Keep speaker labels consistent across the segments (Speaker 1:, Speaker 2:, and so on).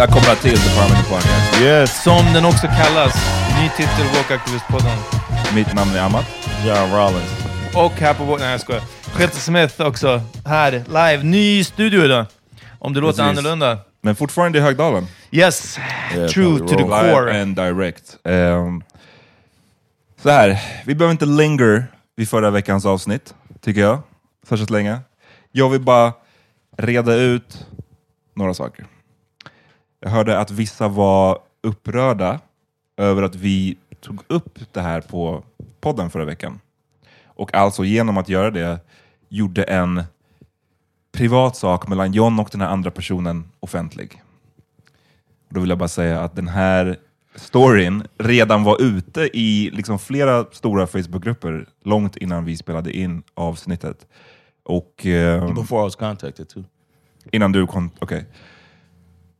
Speaker 1: Välkomna till The Parliament Podcast.
Speaker 2: Yes, som den också kallas. Ny titel, Walkaktivist-podden.
Speaker 1: Mitt namn är Amat.
Speaker 2: John Rollins. Och här på vår... Nej jag skojar. Peter Smith också. Här, live. Ny studio idag. Om det låter
Speaker 1: Precis.
Speaker 2: annorlunda.
Speaker 1: Men fortfarande i Högdalen.
Speaker 2: Yes, true to the
Speaker 1: Live
Speaker 2: core.
Speaker 1: and direct. Ehm, så här, vi behöver inte linger vid förra veckans avsnitt, tycker jag. Särskilt länge. Jag vill bara reda ut några saker. Jag hörde att vissa var upprörda över att vi tog upp det här på podden förra veckan. Och alltså genom att göra det gjorde en privat sak mellan John och den här andra personen offentlig. Och Då vill jag bara säga att den här storyn redan var ute i liksom flera stora Facebookgrupper långt innan vi spelade in avsnittet. Och ehm,
Speaker 2: Before I was contacted too.
Speaker 1: innan du kom... Okej.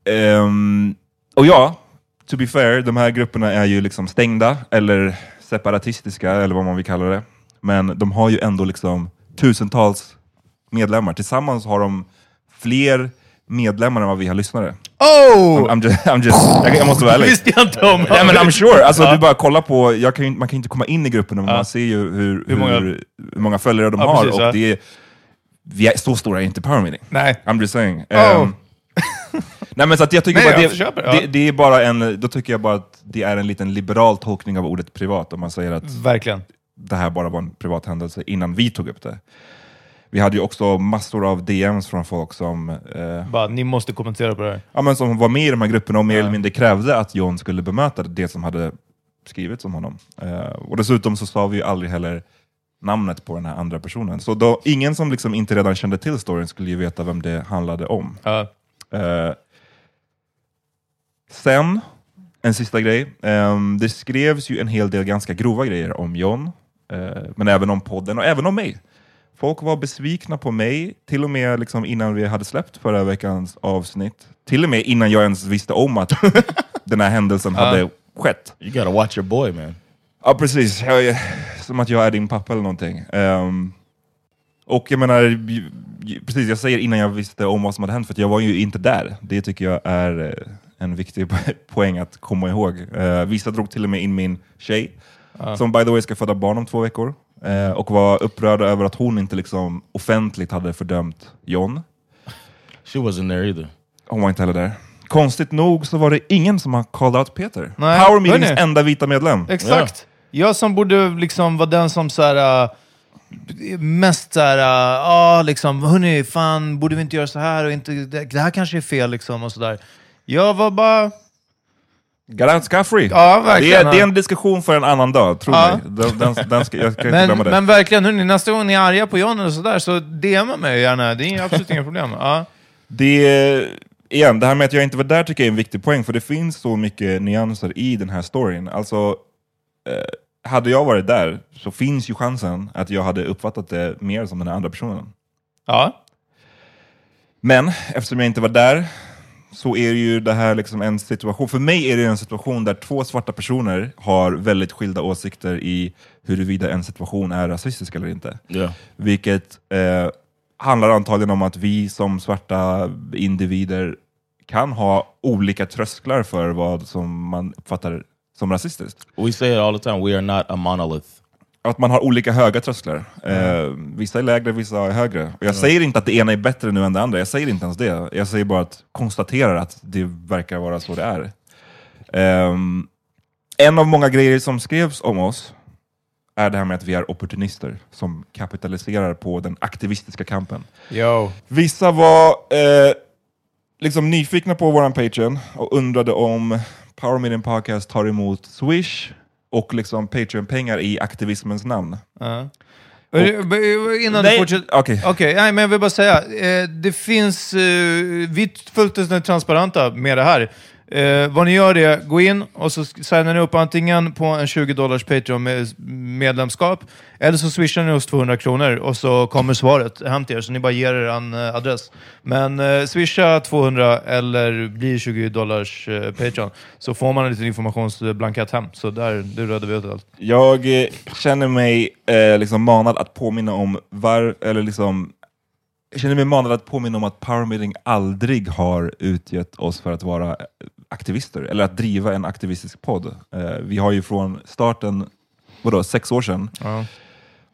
Speaker 1: Ehm, och ja, to be fair, de här grupperna är ju liksom stängda eller separatistiska eller vad man vill kalla det. Men de har ju ändå liksom tusentals medlemmar. Tillsammans har de fler medlemmar än vad vi har lyssnare.
Speaker 2: Oh!
Speaker 1: I'm just, I'm just, jag, jag måste vara ärlig.
Speaker 2: visste jag inte om.
Speaker 1: Nej men I'm sure, alltså, du bara kolla på, jag kan man kan inte komma in i gruppen men man ser ju hur, hur,
Speaker 2: Hur många-
Speaker 1: hur många följare de
Speaker 2: Ja,
Speaker 1: har.
Speaker 2: precis,
Speaker 1: och
Speaker 2: ja.
Speaker 1: det är, vi är, så stora är inte Power Meeting.
Speaker 2: Nej.
Speaker 1: I'm just saying.
Speaker 2: Oh.
Speaker 1: Ehm, nej men så att jag tycker
Speaker 2: Nej,
Speaker 1: bara
Speaker 2: jag
Speaker 1: det,
Speaker 2: köper det, ja.
Speaker 1: det är bara en, då tycker jag bara att det är en liten liberal tolkning av ordet privat om man säger att
Speaker 2: Verkligen.
Speaker 1: det här bara var en privat händelse innan vi tog upp det. Vi hade ju också massor av DMs från folk som, eh,
Speaker 2: Bara, ni måste kommentera på det här.
Speaker 1: ja, men som var med i de här grupperna och mer eller mindre krävde att John skulle bemöta det som hade skrivits om honom. Eh, och dessutom så sa vi ju aldrig heller namnet på den här andra personen. Så då, ingen som liksom inte redan kände till storyn skulle ju veta vem det handlade om.
Speaker 2: Ja.
Speaker 1: Eh, sen, en sista grej. Ehm, det skrevs ju en hel del ganska grova grejer om John, eh, men även om podden och även om mig. Folk var besvikna på mig, till och med liksom innan vi hade släppt förra veckans avsnitt. Till och med innan jag ens visste om att den här händelsen hade skett.
Speaker 3: You gotta watch your boy, man.
Speaker 1: Ja, precis. Som att jag är din pappa eller någonting. Ehm, och jag menar, precis, jag säger innan jag visste om vad som hade hänt, för jag var ju inte där. Det tycker jag är eh, en viktig po- poäng att komma ihåg. Eh, vissa drog till och med in min tjej, som by the way ska föda barn om två veckor, eh, och var upprörda över att hon inte liksom offentligt hade fördömt John.
Speaker 3: She wasn't there either.
Speaker 1: Hon var inte heller där. Konstigt nog så var det ingen som har called out Peter.
Speaker 2: Nej,
Speaker 1: Power Meetings enda vita medlem.
Speaker 2: Exakt. Jag som borde liksom vara den som så här, äh, mest såhär, ja liksom, hörni, fan, borde vi inte göra så här och inte, det, det här kanske är fel liksom och sådär. Jag var bara,
Speaker 1: Got out scot-free.
Speaker 2: Ja,
Speaker 1: det,
Speaker 2: verkligen,
Speaker 1: är, det är en diskussion för en annan dag, tro
Speaker 2: Ja.
Speaker 1: mig. Den, den, den ska, jag kan inte
Speaker 2: men,
Speaker 1: glömma det.
Speaker 2: men verkligen, hörni, nästa gång ni är arga på John eller sådär så DMa mig gärna, det är absolut inga problem. Ja.
Speaker 1: det, igen, det här med att jag inte var där tycker jag är en viktig poäng, för det finns så mycket nyanser i den här storyn. Alltså, eh, hade jag varit där så finns ju chansen att jag hade uppfattat det mer som den andra personen.
Speaker 2: ja.
Speaker 1: Men eftersom jag inte var där så är ju det här liksom en situation, för mig är det en situation där två svarta personer har väldigt skilda åsikter i huruvida en situation är rasistisk eller inte.
Speaker 3: Yeah.
Speaker 1: Vilket eh, handlar antagligen om att vi som svarta individer kan ha olika trösklar för vad som man uppfattar som rasistiskt.
Speaker 3: We say it all the time. We are not a monolith.
Speaker 1: Att man har olika höga trösklar. Eh, vissa är lägre, vissa är högre. Och jag säger inte att det ena är bättre nu än det andra, jag säger inte ens det. Jag säger bara att konstaterar att det verkar vara så det är. Ehm, en av många grejer som skrevs om oss är det här med att vi är opportunister som kapitaliserar på den aktivistiska kampen.
Speaker 2: Yo.
Speaker 1: Vissa var eh, liksom nyfikna på våran Patreon och undrade om Power Meeting Podcast tar emot Swish och liksom Patreon-pengar i aktivismens namn.
Speaker 2: Ja. Innan
Speaker 1: Nej,
Speaker 2: du fortsätter...
Speaker 1: okej.
Speaker 2: Nej, men jag vill bara säga. Eh, det finns... Eh, vi är fullständigt transparenta med det här. Eh, vad ni gör är, gå in och så signar ni upp antingen på en 20 dollars Patreon-medlemskap, eller så swishar ni oss 200 kronor och så kommer svaret hem till er, så ni bara ger er en eh, adress. Men eh, swisha 200 eller bli 20 dollars eh, Patreon, så får man en liten informationsblankett hem. Så där, du rödde vi ut allt.
Speaker 1: Jag eh, känner mig eh, liksom manad att påminna om var, eller liksom jag känner mig manad att påminna om att Power Meeting aldrig har utgett oss för att vara eh, aktivister, eller att driva en aktivistisk podd. Eh, vi har ju från starten, vadå, sex år sedan,
Speaker 2: Ja.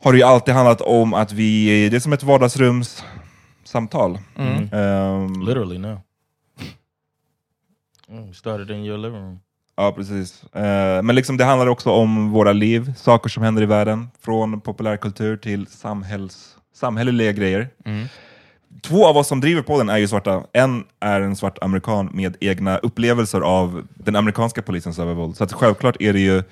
Speaker 1: har det ju alltid handlat om att vi, det är som ett vardagsrumssamtal.
Speaker 2: Mm.
Speaker 1: Ehm,
Speaker 3: Literally now. Mm, started in your living room.
Speaker 1: Ja, precis. Eh, men liksom det handlar också om våra liv, saker som händer i världen, från populärkultur till samhälls, samhälleliga grejer. Två av oss som driver podden är ju svarta. En är en svart amerikan med egna upplevelser av den amerikanska polisens övervåld. Så att självklart är det ju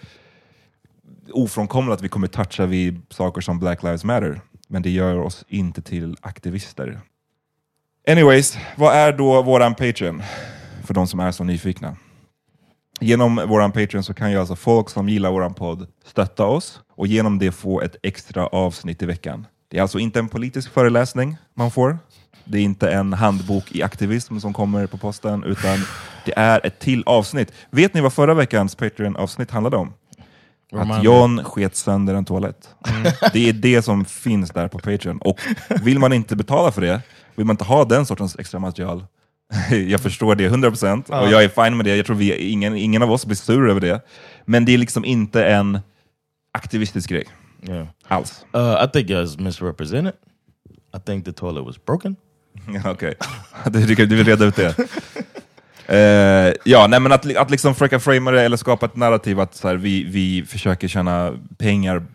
Speaker 1: ofrånkomligt att vi kommer toucha vid saker som Black Lives Matter. Men det gör oss inte till aktivister. Anyways, vad är då våran Patreon? För de som är så nyfikna. Genom våran Patreon så kan ju alltså folk som gillar våran podd stötta oss och genom det få ett extra avsnitt i veckan. Det är alltså inte en politisk föreläsning man får. Det är inte en handbok i aktivism som kommer på posten, utan det är ett till avsnitt. Vet ni vad förra veckans Patreon-avsnitt handlade om? Att. John sket sönder en toalett. Det är det som finns där på Patreon. Och vill man inte betala för det, vill man inte ha den sortens extra material, jag förstår det 100% och jag är fine med det. Jag tror vi, ingen, ingen av oss blir sur över det. Men det är liksom inte en aktivistisk grej
Speaker 3: Yeah.
Speaker 1: alls.
Speaker 3: Uh, I think you guys misrepresented. I think the toilet was broken.
Speaker 1: Ja, Okej, du, du, du vill reda ut det. Eh, ja, nej, men att, att liksom försöka framea det eller skapa ett narrativ att så här, vi, vi försöker tjäna pengar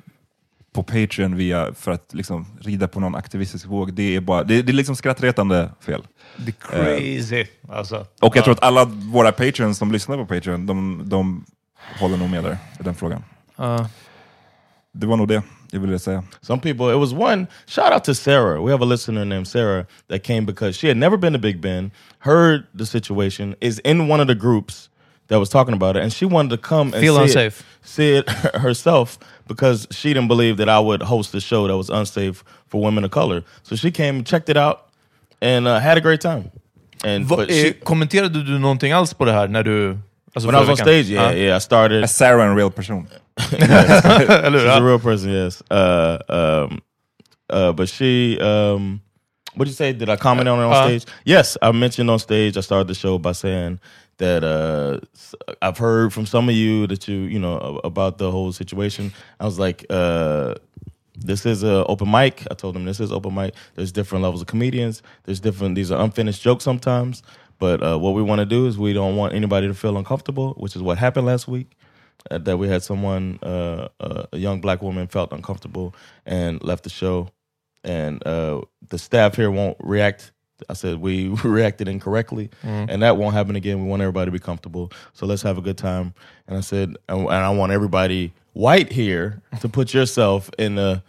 Speaker 1: på Patreon via, för att liksom rida på någon aktivistisk våg, det är, bara, det, det är liksom skrattretande fel.
Speaker 2: Det är crazy. Alltså.
Speaker 1: Och jag tror att alla våra Patreons som lyssnar på Patreon, de, de håller nog med där i den frågan.
Speaker 2: Ja.
Speaker 1: Det var nog det jag ville säga.
Speaker 3: Some people, it was one, shout out to Sarah. We have a listener named Sarah that came because she had never been to Big Ben, heard the situation, is in one of the groups that was talking about it, and she wanted to come and
Speaker 2: Feel
Speaker 3: see
Speaker 2: unsafe.
Speaker 3: It, see it herself because she didn't believe that I would host a show that was unsafe for women of color. So she came, checked it out, and uh, had a great time. And
Speaker 2: Va,
Speaker 3: but
Speaker 2: eh,
Speaker 3: she,
Speaker 2: kommenterade du någonting alls på det här när du... Alltså
Speaker 3: when I was on
Speaker 2: veckan?
Speaker 3: stage, yeah,
Speaker 2: Ja.
Speaker 3: yeah, I started.
Speaker 1: Är Sarah en real person?
Speaker 2: Hur?
Speaker 3: She's a real person, yes. Uh, um, uh, but she, um, what did you say? Did I comment on it on
Speaker 2: Uh,
Speaker 3: stage? Yes, I mentioned on stage. I started the show by saying that uh, I've heard from some of you that you, you know, about the whole situation. I was like, uh, this is a open mic. I told them this is open mic. There's different levels of comedians. There's different. These are unfinished jokes sometimes. But uh, what we want to do is we don't want anybody to feel uncomfortable, which is what happened last week. Uh, that we had someone, uh, uh, a young black woman, felt uncomfortable and left the show, and uh, the staff here won't react. I said we reacted incorrectly, and that won't happen again. We want everybody to be comfortable, so let's have a good time. And I said, and and I want everybody white here to put yourself in a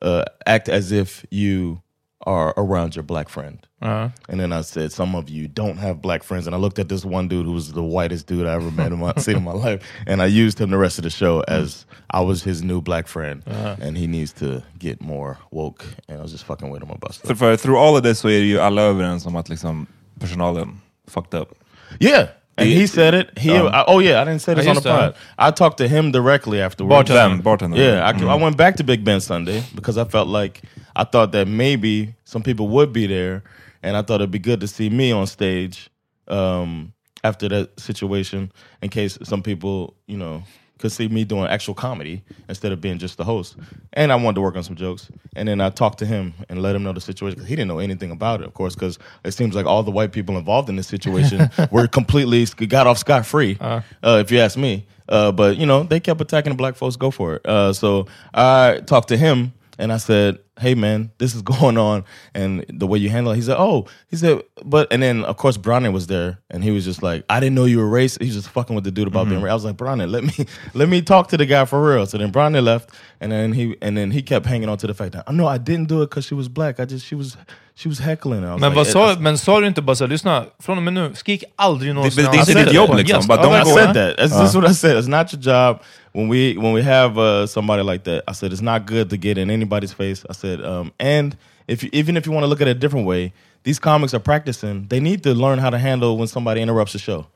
Speaker 3: uh, act as if you are around your black friend.
Speaker 2: Ja.
Speaker 3: And then I said, some of you don't have black friends. And I looked at this one dude who was the whitest dude I ever met in my seen in my life. And I used him the rest of the show as I was his new black friend. Uh-huh. And he needs to get more woke. And I was just fucking with him about
Speaker 1: För,
Speaker 3: stuff.
Speaker 1: för through all of this så är ju alla överens om att liksom personalen um, fucked up.
Speaker 3: Yeah. And he said it. He,
Speaker 1: Um,
Speaker 3: I- oh yeah, I didn't say this on the
Speaker 2: used
Speaker 3: pod. I talked to him directly afterwards.
Speaker 2: Bartender.
Speaker 1: Them, bartender.
Speaker 3: Yeah, I, I went back to Big Ben Sunday because I felt like I thought that maybe some people would be there, and I thought it'd be good to see me on stage um, after that situation, in case some people, you know, could see me doing actual comedy instead of being just the host. And I wanted to work on some jokes, and then I talked to him and let him know the situation because he didn't know anything about it, of course, because it seems like all the white people involved in this situation were completely got off scot free, uh, if you ask me. Uh, but you know, they kept attacking the black folks. Go for it. Uh, so I talked to him and I said, "Hey, man, this is going on, and the way you handle it." He said, "Oh," he said, "But," and then of course Bronny was there, and he was just like, "I didn't know you were racist." He was just fucking with the dude about being mm-hmm. racist. I was like, "Bronny, let me let me talk to the guy for real." So then Bronny left, and then he and then he kept hanging on to the fact that, I "No, I didn't do it because she was black. I just she was she was heckling." And I was
Speaker 2: Men,
Speaker 3: like,
Speaker 2: vad sa,
Speaker 3: "It's-
Speaker 2: men sa du inte bara såhär, lyssna, från och med nu, skrik aldrig någonsin
Speaker 1: Det- det är inte ditt jobb, liksom.
Speaker 2: Yes.
Speaker 1: Bara,
Speaker 2: Ja,
Speaker 1: de
Speaker 2: men
Speaker 3: I
Speaker 2: jag
Speaker 1: går-
Speaker 3: said that. That's just what I said. It's not your job when we when we have uh, somebody like that. I said it's not good to get in anybody's face. I said, um, and if you, even if you want to look at it a different way, these comics are practicing. They need to learn how to handle when somebody interrupts the show.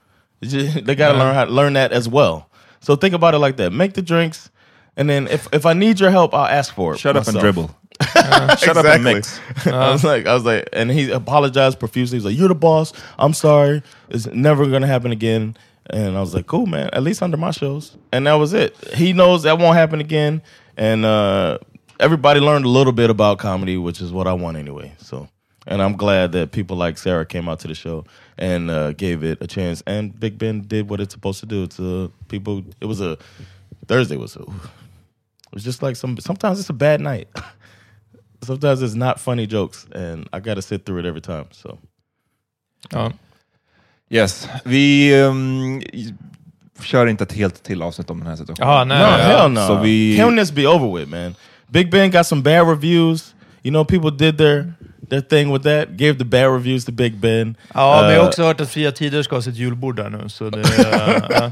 Speaker 3: Just- They got to learn how to learn that as well. So think about it like that. Make the drinks, and then if if I need your help, I'll ask for it.
Speaker 1: Shut up and
Speaker 3: myself.
Speaker 1: Dribble. Shut up and
Speaker 3: Exactly.
Speaker 1: mix.
Speaker 3: I was like, I was like, and he apologized profusely. He's like, "You're the boss. I'm sorry. It's never gonna happen again." And I was like, "Cool, man. At least under my shows." And that was it. He knows that won't happen again. And uh, everybody learned a little bit about comedy, which is what I want anyway. So, and I'm glad that people like Sarah came out to the show and uh, gave it a chance. And Big Ben did what it's supposed to do. It's uh, people. It was a Thursday was a. It was just like some. Sometimes it's a bad night. sometimes it's not funny jokes, and I got to sit through it every time. So
Speaker 2: Ja.
Speaker 1: Yes. Vi um, kör inte ett helt till avsnitt om den här situationen.
Speaker 2: Jaha, nej.
Speaker 3: no, hell no.
Speaker 1: So we-
Speaker 3: Can't this be over with, man? Big Ben got some bad reviews. You know, people did their their thing with that. Gave the bad reviews to Big Ben.
Speaker 2: Ja, men jag
Speaker 3: Uh,
Speaker 2: har också hört att Fria Tider ska ha sitt julbord där nu. Så, det, ja.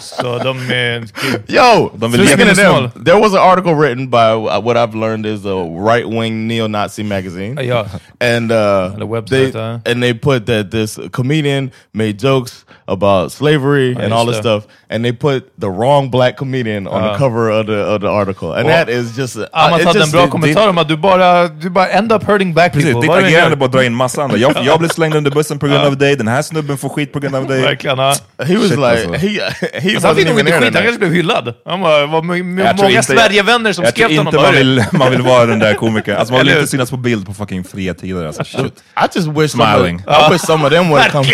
Speaker 2: så de är...
Speaker 3: Yo,
Speaker 1: De vill
Speaker 3: speaking
Speaker 2: leva
Speaker 3: of them, there was an article written by uh, what I've learned is a right wing neo Nazi magazine.
Speaker 2: Ja.
Speaker 3: and uh,
Speaker 2: the website,
Speaker 3: they,
Speaker 2: uh.
Speaker 3: and they put that this comedian made jokes about slavery and all this
Speaker 2: just, uh,
Speaker 3: stuff, and they put the wrong black comedian on the
Speaker 2: Uh.
Speaker 3: cover of the of the article, and
Speaker 2: Well,
Speaker 3: that is just uh,
Speaker 2: Amat
Speaker 3: it's
Speaker 2: hade en
Speaker 3: just-
Speaker 2: bra
Speaker 3: it-
Speaker 2: kommentar om att du bara, du bara end up hurting black
Speaker 1: Precis, ditt agerande bara dra in massa andra. Jag, jag blev slängd under bussen på grund av dig, den här snubben får skit på grund av dig.
Speaker 2: Verkligen.
Speaker 3: He was
Speaker 1: Shit,
Speaker 3: like
Speaker 1: alltså.
Speaker 3: he he
Speaker 2: Alltså, han fick nog inte skit, han kanske blev hyllad. Han var, var
Speaker 1: Jag tror
Speaker 2: många
Speaker 1: inte-
Speaker 2: Sverigevänner som
Speaker 1: Jag
Speaker 2: skrev
Speaker 1: tror
Speaker 2: till honom.
Speaker 1: inte man
Speaker 2: bara,
Speaker 1: vill, man vill vara den där komikern. Alltså man vill inte synas på bild på fucking fria tider. Alltså, shit.
Speaker 3: I just wish some of,
Speaker 1: Smiling.
Speaker 3: I wish some of them would have come.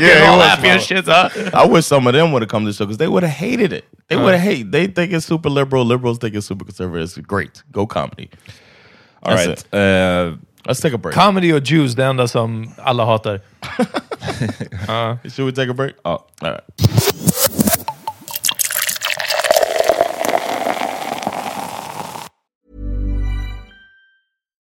Speaker 3: Yeah,
Speaker 2: all happy and
Speaker 3: smiling.
Speaker 2: shit. Ja.
Speaker 3: I wish some of them would have come to the show because they would have hated it. They would have hated. They think it's super liberal. Liberals think it's super conservative. It's great. Go comedy.
Speaker 1: All
Speaker 3: That's
Speaker 1: right.
Speaker 3: It. Let's take a break.
Speaker 2: Comedy och Jews, det enda som alla hatar.
Speaker 3: Uh, should we take a break?
Speaker 1: ja.
Speaker 3: All right.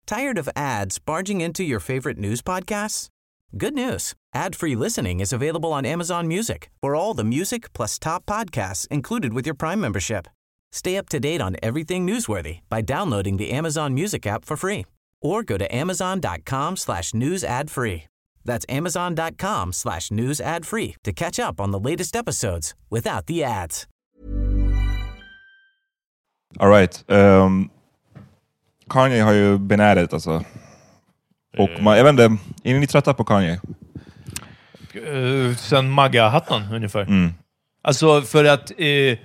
Speaker 4: Tired of ads barging into your favorite news podcasts? Good news. Ad-free listening is available on Amazon Music for all the music plus top podcasts included with your Prime membership. Stay up to date on everything newsworthy by downloading the Amazon Music app for free or go to amazon.com slash news ad free. That's amazon.com slash news ad free to catch up on the latest episodes without the ads.
Speaker 1: All right. Um, Kanye har ju been at it alltså. Och man, jag vet inte, är ni trötta på Kanye?
Speaker 2: Uh, sen Magga-hatten ungefär.
Speaker 1: Mm.
Speaker 2: Alltså för att, eh,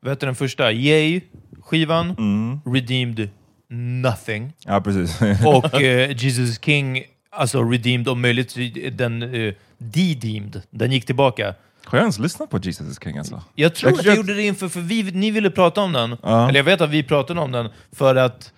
Speaker 2: vad heter den första? Yay-skivan,
Speaker 1: Mm.
Speaker 2: redeemed nothing.
Speaker 1: Ja, precis.
Speaker 2: Och eh, Jesus King, alltså redeemed om möjligt, den eh, de-deemed. Den gick tillbaka.
Speaker 1: Har jag ens lyssnat på Jesus is King alltså?
Speaker 2: Jag tror
Speaker 1: Jag
Speaker 2: att jag gjorde det inför, för vi, ni ville prata om den.
Speaker 1: Ja.
Speaker 2: Eller jag vet att vi pratade om den, för att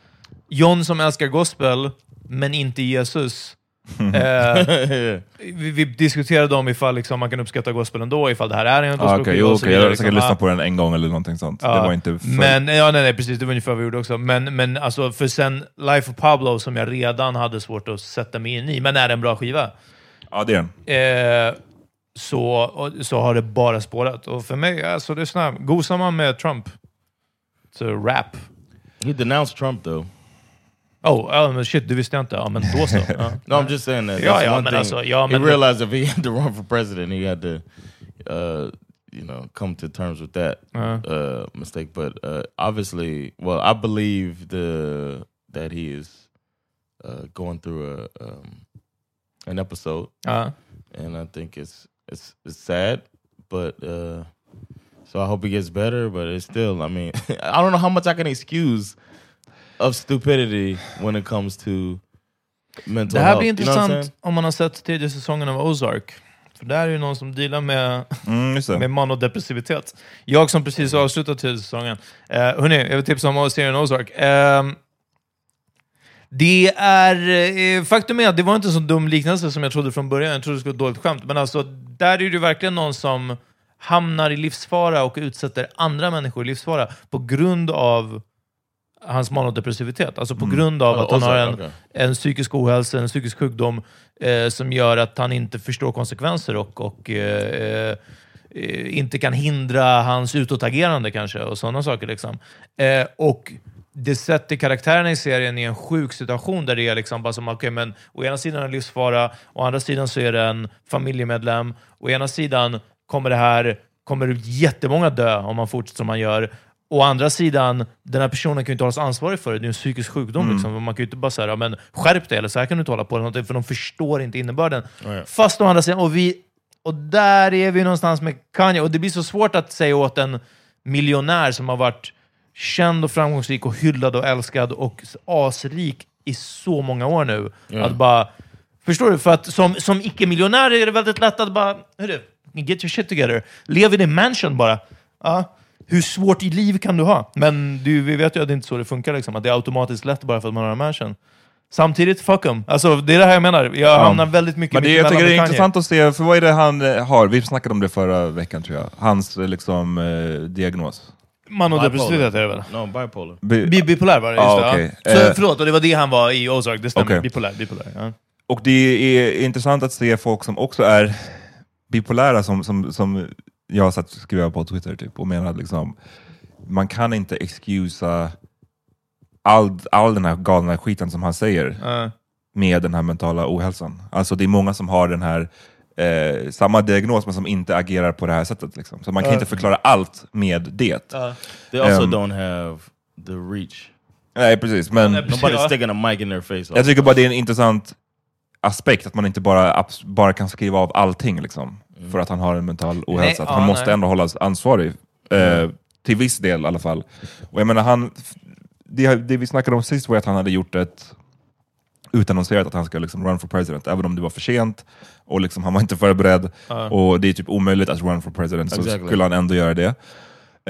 Speaker 2: John som älskar gospel, men inte Jesus, eh, vi, vi diskuterade om ifall liksom, man kan uppskatta gospel ändå, ifall det här är en
Speaker 1: Ah,
Speaker 2: gospelskiva
Speaker 1: jo,
Speaker 2: så
Speaker 1: okej.
Speaker 2: vidare.
Speaker 1: jag har säkert
Speaker 2: liksom.
Speaker 1: lyssnat på den en gång eller någonting sånt.
Speaker 2: Ja,
Speaker 1: Det var inte för...
Speaker 2: Men, ja, nej, nej, precis. Det var ungefär vad vi gjorde också. Men, men alltså, för sen Life of Pablo, som jag redan hade svårt att sätta mig in i, men är en bra skiva,
Speaker 1: Ja, det är den.
Speaker 2: eh, så, så har det bara spårat. Och för mig, alltså, det är såna, gosar man med Trump, så rap.
Speaker 3: He denounced Trump though.
Speaker 2: Oh, ja, shit, det visste jag inte. Ja, men då så. Ja.
Speaker 3: No, I'm just saying that.
Speaker 2: Yeah,
Speaker 3: That's
Speaker 2: yeah,
Speaker 3: one
Speaker 2: but
Speaker 3: thing.
Speaker 2: also- yeah,
Speaker 3: he realized if he had to run for president, he had to, uh, you know, come to terms with that
Speaker 2: Uh-huh.
Speaker 3: uh, mistake. But uh, obviously, well, I believe the that he is uh, going through a um, an episode,
Speaker 2: Ja.
Speaker 3: and I think it's it's it's sad, but. Uh, so I hope he gets better, but it's still. I mean, I don't know how much I can excuse of stupidity when it comes to mental
Speaker 2: Det här
Speaker 3: health.
Speaker 2: blir
Speaker 3: You know what I'm
Speaker 2: intressant
Speaker 3: saying?
Speaker 2: om man har sett tredje säsongen av Ozark. För där är ju någon som dealar med,
Speaker 1: Mm, just det.
Speaker 2: med manodepressivitet. Jag som precis har avslutat tredje säsongen. Uh, hörni, jag vill tipsa om serien Ozark. Ehm, det är... eh, faktum är att det var inte en så dum liknelse som jag trodde från början. Jag trodde det skulle vara ett dåligt skämt. Men alltså, där är det verkligen någon som hamnar i livsfara och utsätter andra människor i livsfara på grund av hans manodepressivitet. Alltså på grund av att han har
Speaker 3: Ozark,
Speaker 2: en, en psykisk ohälsa, en psykisk sjukdom eh, som gör att han inte förstår konsekvenser och, och eh, eh, inte kan hindra hans utåtagerande kanske och sådana saker. Liksom. Eh, och det sätter karaktärerna i serien i en sjuk situation där det är liksom bara som, okej, men å ena sidan det livsfara, å andra sidan så är det en familjemedlem, å ena sidan kommer det här, kommer jättemånga dö om man fortsätter som man gör, Å andra sidan, den här personen kan ju inte hållas ansvarig för det. Det är en psykisk sjukdom. Liksom. Man kan ju inte bara säga ja, men skärp dig, eller så här kan du inte hålla på. Eller för de förstår inte innebörden. Fast å andra sidan, och, vi, och där är vi någonstans med Kanye. Och det blir så svårt att säga åt en miljonär som har varit känd och framgångsrik och hyllad och älskad och asrik i så många år nu. Att bara... Förstår du? För att som, som icke-miljonär är det väldigt lätt att bara... Hörru, get your shit together. Lev i din mansion bara. Ja. Hur svårt i liv kan du ha? Men du, vi vet ju att det inte är så det funkar, liksom, att det är automatiskt lätt bara för att man har mansion. Samtidigt, fuck em. Alltså, det är det här jag menar. Jag hamnar väldigt mycket
Speaker 1: Men det, jag tycker det är
Speaker 2: Kanye.
Speaker 1: intressant att se, för vad är det han eh, har? Vi snackade om det förra veckan tror jag. Hans eh, liksom, eh, diagnos.
Speaker 2: Manodepressivitet är det väl?
Speaker 3: No, bipolar.
Speaker 1: Bi-
Speaker 2: Bi- Bipolär var det, just
Speaker 1: Ja,
Speaker 2: det. ja. Så,
Speaker 1: Eh.
Speaker 2: förlåt, och det var det han var i Ozark, det stämmer.
Speaker 1: Okej.
Speaker 2: Bipolär, bipolär. Ja.
Speaker 1: Och det är intressant att se folk som också är bipolära, som, som, som jag har sett skriva på Twitter, typ, och menar att liksom, man kan inte excusa all, all den här galna skiten som han säger
Speaker 2: Ja.
Speaker 1: med den här mentala ohälsan. Alltså det är många som har den här eh, samma diagnos men som inte agerar på det här sättet. Liksom. Så man kan inte förklara allt med det.
Speaker 3: They also
Speaker 1: Um,
Speaker 3: don't have the reach.
Speaker 1: Nej precis, men.
Speaker 3: Nobody's sticking a mic in their face.
Speaker 1: jag tycker bara det är en intressant aspekt att man inte bara, bara kan skriva av allting liksom, för att han har en mental ohälsa.
Speaker 2: Nej,
Speaker 1: att
Speaker 2: ja,
Speaker 1: han måste
Speaker 2: nej.
Speaker 1: ändå hållas ansvarig, eh, till viss del i alla fall. Och jag menar, han, det, det vi snackade om sist var att han hade gjort ett utannonserat att han ska liksom run for president, även om det var för sent och liksom, han var inte förberedd och det är typ omöjligt att run for president, så
Speaker 3: Exactly.
Speaker 1: skulle han ändå göra det.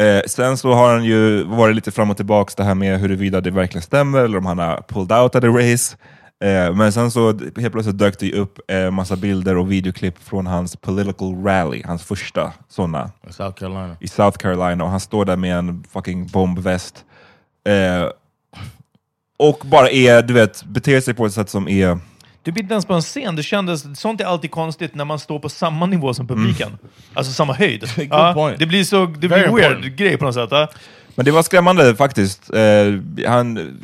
Speaker 1: Eh, sen så har han ju varit lite fram och tillbaks det här med huruvida det verkligen stämmer eller om han har pulled out of the race. Eh, men sen så helt plötsligt dök det upp eh, massa bilder och videoklipp från hans political rally, hans första sådana
Speaker 3: South Carolina.
Speaker 1: i South Carolina och han står där med en fucking bombväst. Eh, och bara är, du vet, beter sig på ett sätt som är...
Speaker 2: Typ inte ens på en scen. Det kändes, sånt är alltid konstigt när man står på samma nivå som publiken. Alltså samma höjd. Ja,
Speaker 3: point.
Speaker 2: det blir så det
Speaker 3: Very
Speaker 2: blir weird
Speaker 3: important.
Speaker 2: grej på något sätt. Ja.
Speaker 1: Men det var skrämmande faktiskt. Eh, han,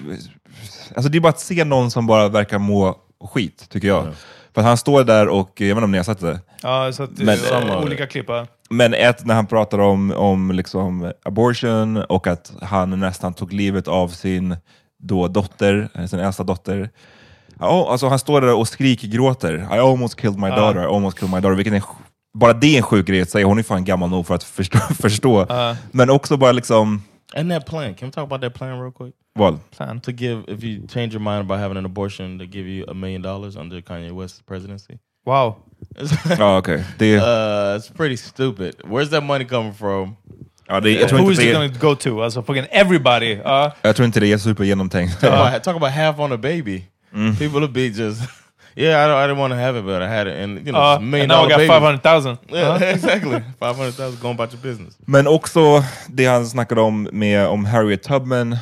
Speaker 1: alltså det är bara att se någon som bara verkar må skit, tycker jag. För att han står där och, jag vet inte om ni har sett det,
Speaker 2: Ja, så att,
Speaker 1: Men-
Speaker 3: Samma-
Speaker 2: olika klipp.
Speaker 1: Men ett, när han pratar om, om liksom abortion och att han nästan tog livet av sin då dotter, eh, sin äldsta dotter. Ja, alltså han står där och skrikgråter. I almost killed my daughter, I almost killed my daughter. Vilket är bara det är en sjuk grej att säga, hon är fan gammal nog för att förstå. förstå. Men också bara liksom,
Speaker 3: And that plan. Can we talk about that plan real quick?
Speaker 1: vad?
Speaker 2: Plan.
Speaker 3: To give, if you change your mind about having an abortion, to give you a million dollars under Kanye West's presidency.
Speaker 2: Wow.
Speaker 1: oh, okay. Det,
Speaker 3: Uh, it's pretty stupid. Where's that money coming from?
Speaker 1: ja, det, jag, tror
Speaker 2: Who
Speaker 1: inte
Speaker 2: is it going to go to? Alltså fucking everybody. Ja.
Speaker 1: jag tror inte det är supergenomtänkt.
Speaker 3: Talk, about, talk about half on a baby. People will be just, yeah, I, don't, I didn't want to have it, but I had it, and you know, a million
Speaker 2: and now I got
Speaker 3: baby.
Speaker 2: 500,000.
Speaker 3: Yeah, exactly. Five hundred thousand going about your business.
Speaker 1: Men också det han snackade om med om Harriet Tubman,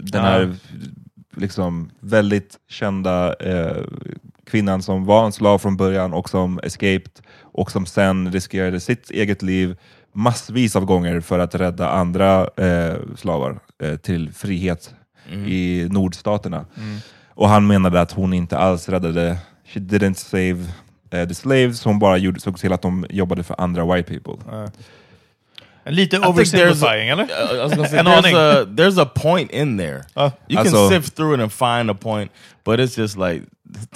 Speaker 1: den här liksom väldigt kända eh, kvinnan som var en slav från början och som escaped och som sen riskerade sitt eget liv massvis av gånger för att rädda andra eh, slavar eh, till frihet. i nordstaterna. Och han menade att hon inte alls räddade, she didn't save eh, the slaves, hon bara gjorde, såg till att de jobbade för andra white people.
Speaker 2: Lite
Speaker 3: think there's
Speaker 2: oversimplifying, eller?
Speaker 3: Uh, I was gonna say there's a there's a point in there.
Speaker 2: Uh,
Speaker 3: you can sift through it and find a point, but it's just like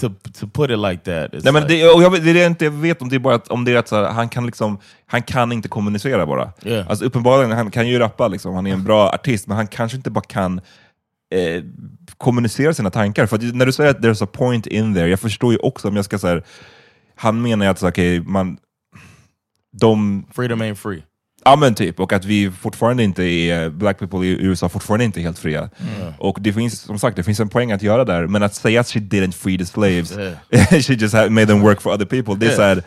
Speaker 3: to to put it like that.
Speaker 1: Nej, men
Speaker 3: like,
Speaker 1: det, och jag, vet- det är det jag inte vet om det är bara att, om det är att så här, han kan liksom, han kan inte kommunicera bara.
Speaker 3: Yeah.
Speaker 1: Alltså uppenbarligen, han kan ju rappa, liksom, han är en bra artist, men han kanske inte bara kan eh, kommunicera sina tankar. För när du säger att there's a point in there, jag förstår ju också om jag ska säga, han menar ju att så, okay, man, de
Speaker 3: freedom ain't free.
Speaker 1: Ja men typ, och att vi fortfarande inte är, black people i USA fortfarande inte är helt fria. Och det finns, som sagt, det finns en poäng att göra där, men att säga att she didn't free the slaves, she just had, made them work for other people, det är
Speaker 3: Yeah.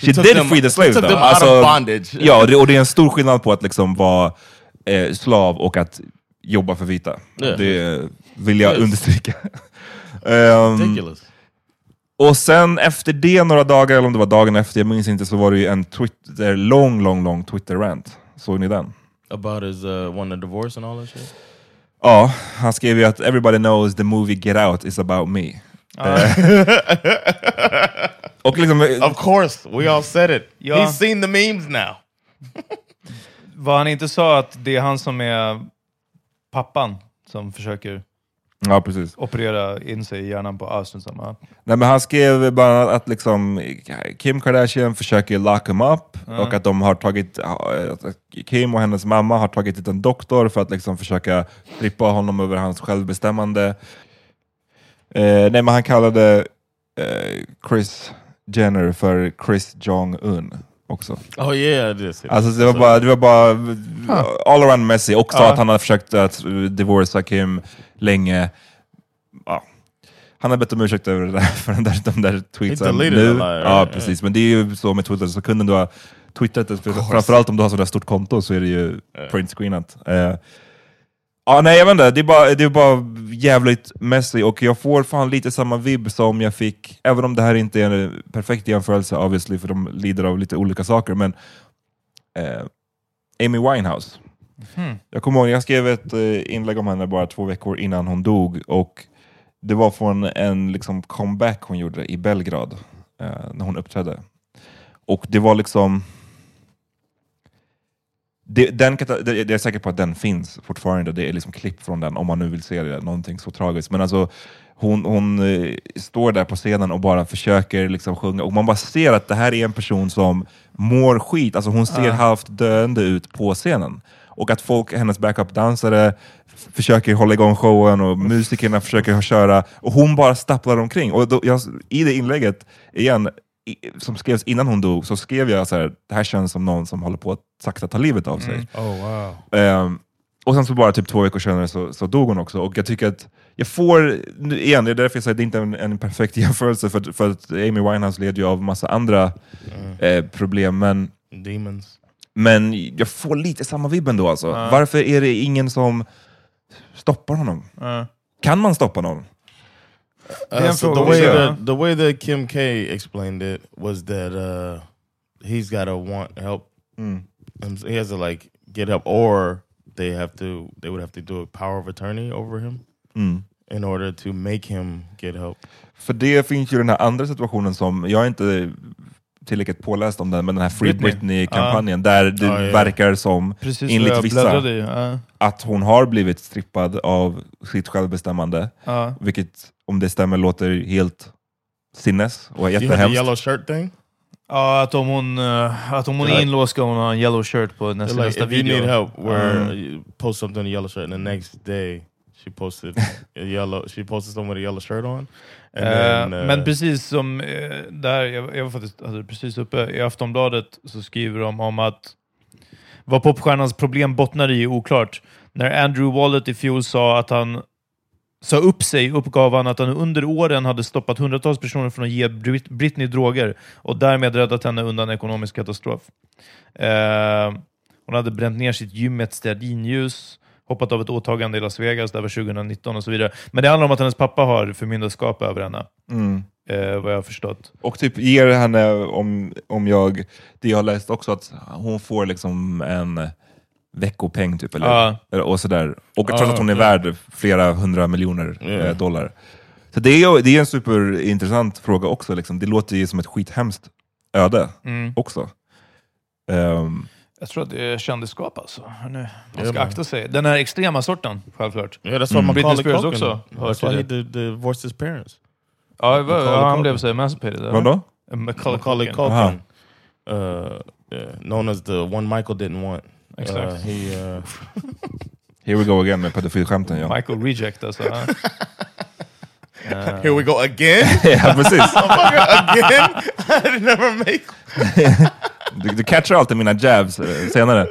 Speaker 1: she,
Speaker 3: took
Speaker 1: did
Speaker 3: them-
Speaker 1: free the slaves though.
Speaker 3: them bondage.
Speaker 1: Ja, det, och det är en stor skillnad på att liksom vara eh, slav och att jobba för vita.
Speaker 3: Yeah.
Speaker 1: Det vill jag
Speaker 3: Yes.
Speaker 1: understryka.
Speaker 3: Ridiculous.
Speaker 1: och sen efter det, några dagar, eller om det var dagen efter, jag minns inte, så var det ju en Twitter, lång, lång, lång Twitter-rant. Såg ni den?
Speaker 3: About his uh, a divorce and all that shit.
Speaker 1: Ja, han skrev ju att everybody knows the movie Get Out is about me. Eh, och liksom,
Speaker 3: Of course, we all said it.
Speaker 2: Ja.
Speaker 3: He's seen the memes now.
Speaker 2: Vad han inte sa att det är han som är pappan som försöker
Speaker 1: ja precis.
Speaker 2: operera in sig i hjärnan på samma.
Speaker 1: Nej, men han skrev bland annat att liksom, Kim Kardashian försöker lock him up, och att de har tagit, Kim och hennes mamma har tagit hit en doktor för att liksom försöka strippa honom över hans självbestämmande. Eh, nej, men han kallade eh, Chris Jenner för Chris Jong-Un också.
Speaker 3: Oh yeah, that.
Speaker 1: Alltså det var bara, det var bara all around messy. Och sa
Speaker 2: Ja.
Speaker 1: att han hade försökt att divorca Kim länge. Ja. Han har bett om ursäkt över det där, för den där, de där tweetsen nu. ja, precis. Men det är ju så med Twitter, så kunden du har twittrat, det, för- framförallt om du har sådär stort konto så är det ju printscreenat. Eh, Ja, nej jag vet inte, det är bara, det är bara jävligt messy och jag får fan lite samma vibb som jag fick, även om det här inte är en perfekt jämförelse obviously, för de lider av lite olika saker, men eh, Amy Winehouse. Jag kommer ihåg, jag skrev ett eh, inlägg om henne bara två veckor innan hon dog, och det var från en liksom, comeback hon gjorde i Belgrad, eh, när hon uppträdde. Och det var liksom... Det, den, det, jag är säker på att den finns fortfarande, det är liksom klipp från den, om man nu vill se det, någonting så tragiskt. Men alltså, hon, hon eh, står där på scenen och bara försöker liksom sjunga, och man bara ser att det här är en person som mår skit, alltså hon ser halvt döende ut på scenen. Och att folk, hennes backup-dansare försöker hålla igång showen och musikerna försöker köra, och hon bara stapplar omkring. Och då, jag, I det inlägget, igen, som skrevs innan hon dog, så skrev jag så här, det här känns som någon som håller på att sakta ta livet av sig.
Speaker 3: oh wow.
Speaker 1: Ehm, och sen så bara typ två veckor senare så, så dog hon också. Och jag tycker att jag får, igen, det är därför jag säger att det inte är en, en perfekt jämförelse, för, för att Amy Winehouse led ju av massa andra eh, problem, men,
Speaker 3: Demons.
Speaker 1: men jag får lite samma vibb ändå alltså. Varför är det ingen som stoppar honom?
Speaker 2: Ja.
Speaker 1: Kan man stoppa någon?
Speaker 3: Uh, so the way that the way that Kim K explained it was that uh, he's got to want help.
Speaker 1: Mm.
Speaker 3: He has to like get help, or they have to. They would have to do a power of attorney over him
Speaker 1: Mm.
Speaker 3: in order to make him get help.
Speaker 1: För det finns ju den här andra situationen som, jag inte tillräckligt påläst om den, men den här Free
Speaker 2: Britney.
Speaker 1: Britney-kampanjen, där det
Speaker 3: Ja, ja.
Speaker 1: verkar som,
Speaker 2: Precis
Speaker 1: enligt
Speaker 2: jag
Speaker 1: vissa,
Speaker 2: i. Ja.
Speaker 1: att hon har blivit strippad av sitt självbestämmande,
Speaker 2: Ja.
Speaker 1: vilket om det stämmer låter helt sinnes och
Speaker 3: You
Speaker 1: jättehemskt.
Speaker 3: yellow shirt thing.
Speaker 2: Ja, att om hon, eh, att om hon är inlåst ska hon ha en yellow shirt på nästa,
Speaker 3: Like
Speaker 2: nästa
Speaker 3: if you
Speaker 2: video.
Speaker 3: need help, where
Speaker 1: Mm.
Speaker 3: you post something in yellow shirt, and the next day she posted a yellow. She posted someone with a yellow shirt on.
Speaker 2: Eh,
Speaker 3: then, uh,
Speaker 2: men precis som eh, där, jag, jag var faktiskt det precis uppe, i Aftonbladet så skriver de om att vad popstjärnans problem bottnar i är oklart. När Andrew Wallet i fjol sa att han sa upp sig uppgav han att han under åren hade stoppat hundratals personer från att ge Brit- Britney droger och därmed räddat henne undan ekonomisk katastrof. Hon hade bränt ner sitt gym med ett stearinljus, hoppat av ett åtagande i Las Vegas, det var 2019 och så vidare. Men det handlar om att hennes pappa har förmyndarskap över henne,
Speaker 1: Mm.
Speaker 2: eh, vad jag har förstått.
Speaker 1: Och typ ger henne, om, om jag, det jag har läst också, att hon får liksom en veckopeng typ. Eller, eller- och sådär. Och trots
Speaker 3: Ja,
Speaker 1: att hon är
Speaker 3: ja.
Speaker 1: värd flera hundra miljoner eh, dollar. Så det är, det är en superintressant fråga också. Liksom. Det låter ju som ett skithemskt öde
Speaker 2: Mm.
Speaker 1: också. Ehm,
Speaker 2: Jag tror att det är kändisskap alltså. Nu, man
Speaker 3: Ja,
Speaker 2: ska akta sig. Den här extrema sorten, självklart.
Speaker 3: Yeah, that's what
Speaker 2: Mm. Britney Spears
Speaker 3: Culkin.
Speaker 2: också
Speaker 3: That's why he did, divorced his parents.
Speaker 2: Ja, ja, han
Speaker 3: Culkin.
Speaker 2: blev så emancipated.
Speaker 1: vadå?
Speaker 2: Macaulay, Culkin.
Speaker 3: Culkin, uh, known as the one Michael didn't want.
Speaker 2: Exakt.
Speaker 3: Uh, he, uh,
Speaker 1: Here we go again med pedofilskämten. Ja.
Speaker 2: Michael Reject alltså. ja. Eh,
Speaker 3: here we go again.
Speaker 1: ja, precis.
Speaker 3: again. I never make.
Speaker 1: Du, du catchar alltid mina jabs eh, senare.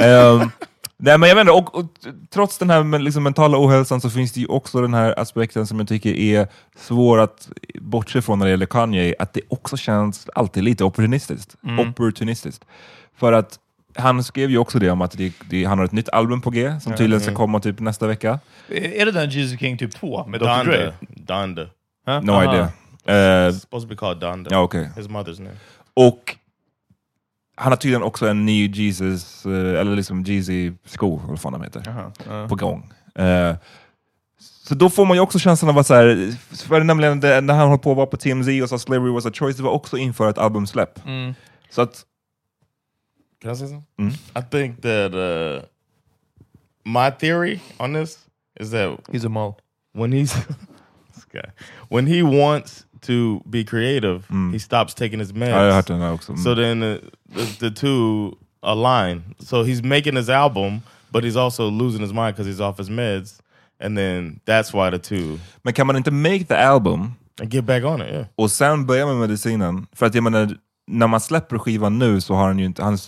Speaker 1: Ehm, nej, men jag inte, och, och trots den här liksom, mentala ohälsan så finns det ju också den här aspekten som jag tycker är svår att bortse från när det gäller Kanye, att det också känns alltid lite opportunistiskt. opportunistiskt. För att han skrev ju också det om att det, det, han har ett nytt album på G som tydligen ska komma typ nästa vecka.
Speaker 2: Är det den Jesus King typ 2 med Dr. Dre?
Speaker 3: Donda.
Speaker 2: Huh?
Speaker 1: No
Speaker 2: Aha.
Speaker 1: idea.
Speaker 3: It's supposed to be called Donda.
Speaker 1: ja, okej.
Speaker 3: His mother's name.
Speaker 1: Och han har tydligen också en ny Jesus, eh, eller liksom Jeezy-sko, eller vad fan de heter.
Speaker 2: Aha, ja.
Speaker 1: på gång. Eh, så då får man ju också känslan av att så här, för nämligen det, när han höll på att vara på TMZ och sa slavery was a choice, det var också inför ett albumsläpp.
Speaker 2: Mm.
Speaker 1: Så att,
Speaker 3: Can I say something?
Speaker 1: Mm.
Speaker 3: I think that uh, my theory on this is that
Speaker 2: He's a mole.
Speaker 3: when he's this guy, when he wants to be creative, he stops taking his meds.
Speaker 1: ja, jag har hört den här också. Mm.
Speaker 3: So then the, the, the two align. So he's making his album, but he's also losing his mind because he's off his meds, and then that's why the two
Speaker 1: Men kan man inte make the album
Speaker 3: and get back on it. Yeah.
Speaker 1: och sen börja med medicinen? För att jag menar, när man släpper skivan nu så har han ju inte... Han,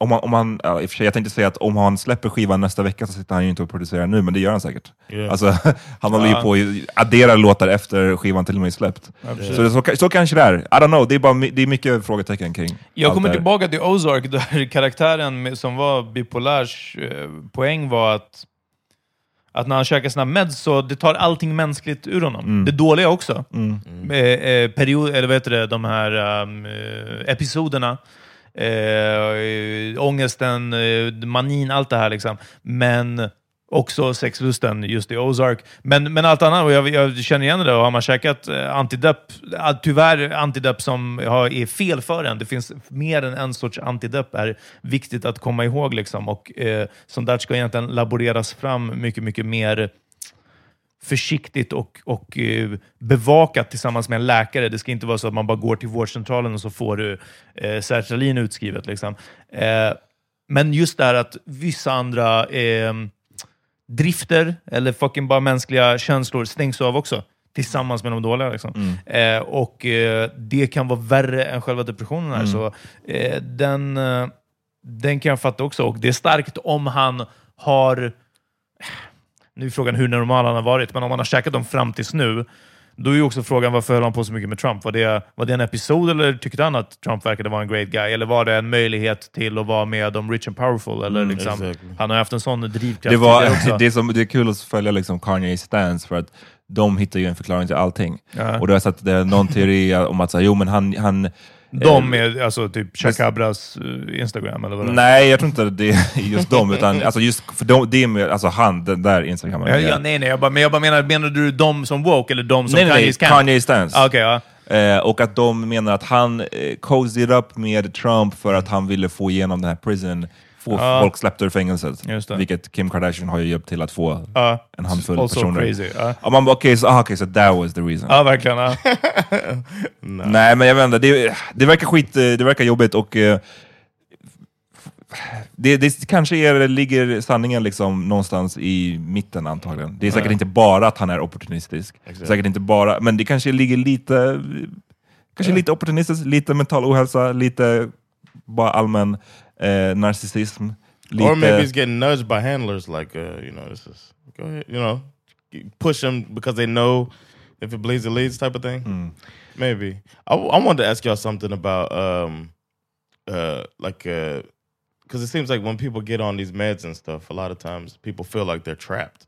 Speaker 1: om man, om han, ja, i och för sig, jag tänkte säga att om han släpper skivan nästa vecka så sitter han ju inte och producerar nu, men det gör han säkert.
Speaker 3: Yeah.
Speaker 1: Alltså, han håller ju på att addera låtar efter skivan till och med är släppt. så, det, så, så kanske det är. I don't know, det är, bara, det är mycket frågetecken kring
Speaker 2: Jag kommer tillbaka till Ozark, där karaktären med, som var bipolärs eh, poäng var att, att när han käkar sina meds så det tar allting mänskligt ur honom.
Speaker 1: Mm.
Speaker 2: Det dåliga också. Eh, eh, period, eller vad heter det, de här um, episoderna. Eh, ångesten, eh, manin, allt det här liksom. Men också sexlusten just i Ozark. Men, men allt annat, och jag, jag känner igen det, och har man käkat eh, antidepp, eh, tyvärr antidepp som har, är fel för en, det finns mer än en sorts antidepp, är viktigt att komma ihåg. Liksom. Och eh, Sånt där ska egentligen laboreras fram mycket, mycket mer försiktigt och, och eh, bevakat tillsammans med en läkare. Det ska inte vara så att man bara går till vårdcentralen och så får du eh, sertralin utskrivet. Liksom. Eh, men just det här att vissa andra eh, drifter eller fucking bara mänskliga känslor stängs av också. Tillsammans med de dåliga. Liksom. Eh, och eh, det kan vara värre än själva depressionen. Här, så eh, den, eh, den kan jag fatta också. Och det är starkt om han har nu är frågan hur normal han har varit, men om han har käkat dem fram tills nu, då är ju också frågan varför höll han på så mycket med Trump? Var det, var det en episod eller tyckte han att Trump verkade vara en great guy? Eller var det en möjlighet till att vara med de rich and powerful? Eller liksom,
Speaker 3: exactly.
Speaker 2: Han har haft en sån drivkraft
Speaker 1: Det, var, det, är som, det är kul att följa liksom Kanye stance för att de hittar ju en förklaring till allting.
Speaker 2: Ja.
Speaker 1: Och då har jag sett någon teori om att så jo, men han, han
Speaker 2: de med alltså, typ Chakabras uh, Instagram, eller vad det är.
Speaker 1: Nej, jag tror inte det är just dem, utan alltså just för de, det är med, alltså han, den där instagrammen.
Speaker 2: Ja, ja, nej, nej, jag bara, men jag bara menar, menar du de som woke eller de som
Speaker 1: nej,
Speaker 2: Kanye's camp?
Speaker 1: Kanye stance.
Speaker 2: Ah, Okej, ja.
Speaker 1: Eh, och att de menar att han eh, cozied upp med Trump för att han ville få igenom den här prison, få
Speaker 2: Ja.
Speaker 1: folk släppta ur fängelset.
Speaker 2: Just det.
Speaker 1: Vilket Kim Kardashian har ju hjälpt till att få
Speaker 2: Ja.
Speaker 1: en handfull
Speaker 2: Also
Speaker 1: personer.
Speaker 2: crazy. Ja,
Speaker 1: Ja, man bara, okej, så, ah, okay, so that was the reason.
Speaker 2: ja verkligen. Ja.
Speaker 1: Nej, men jag vet inte, det, det verkar skit, eh, det verkar jobbigt och eh, det, det kanske är, ligger sanningen liksom någonstans i mitten antagligen. Det är säkert inte bara att han är opportunistisk, säkert inte bara, men det kanske ligger lite, kanske lite opportunistiskt, lite mental ohälsa, lite bara allmän eh, narcissism. Lite,
Speaker 3: Or maybe he's getting nudged by handlers, like uh, you know, this is go ahead, you know, push him because they know if it bleeds, it leads, type of thing. Maybe. I, I wanted to ask y'all something about um, uh, like because it seems like when people get on these meds and stuff, a lot of times people feel like they're trapped.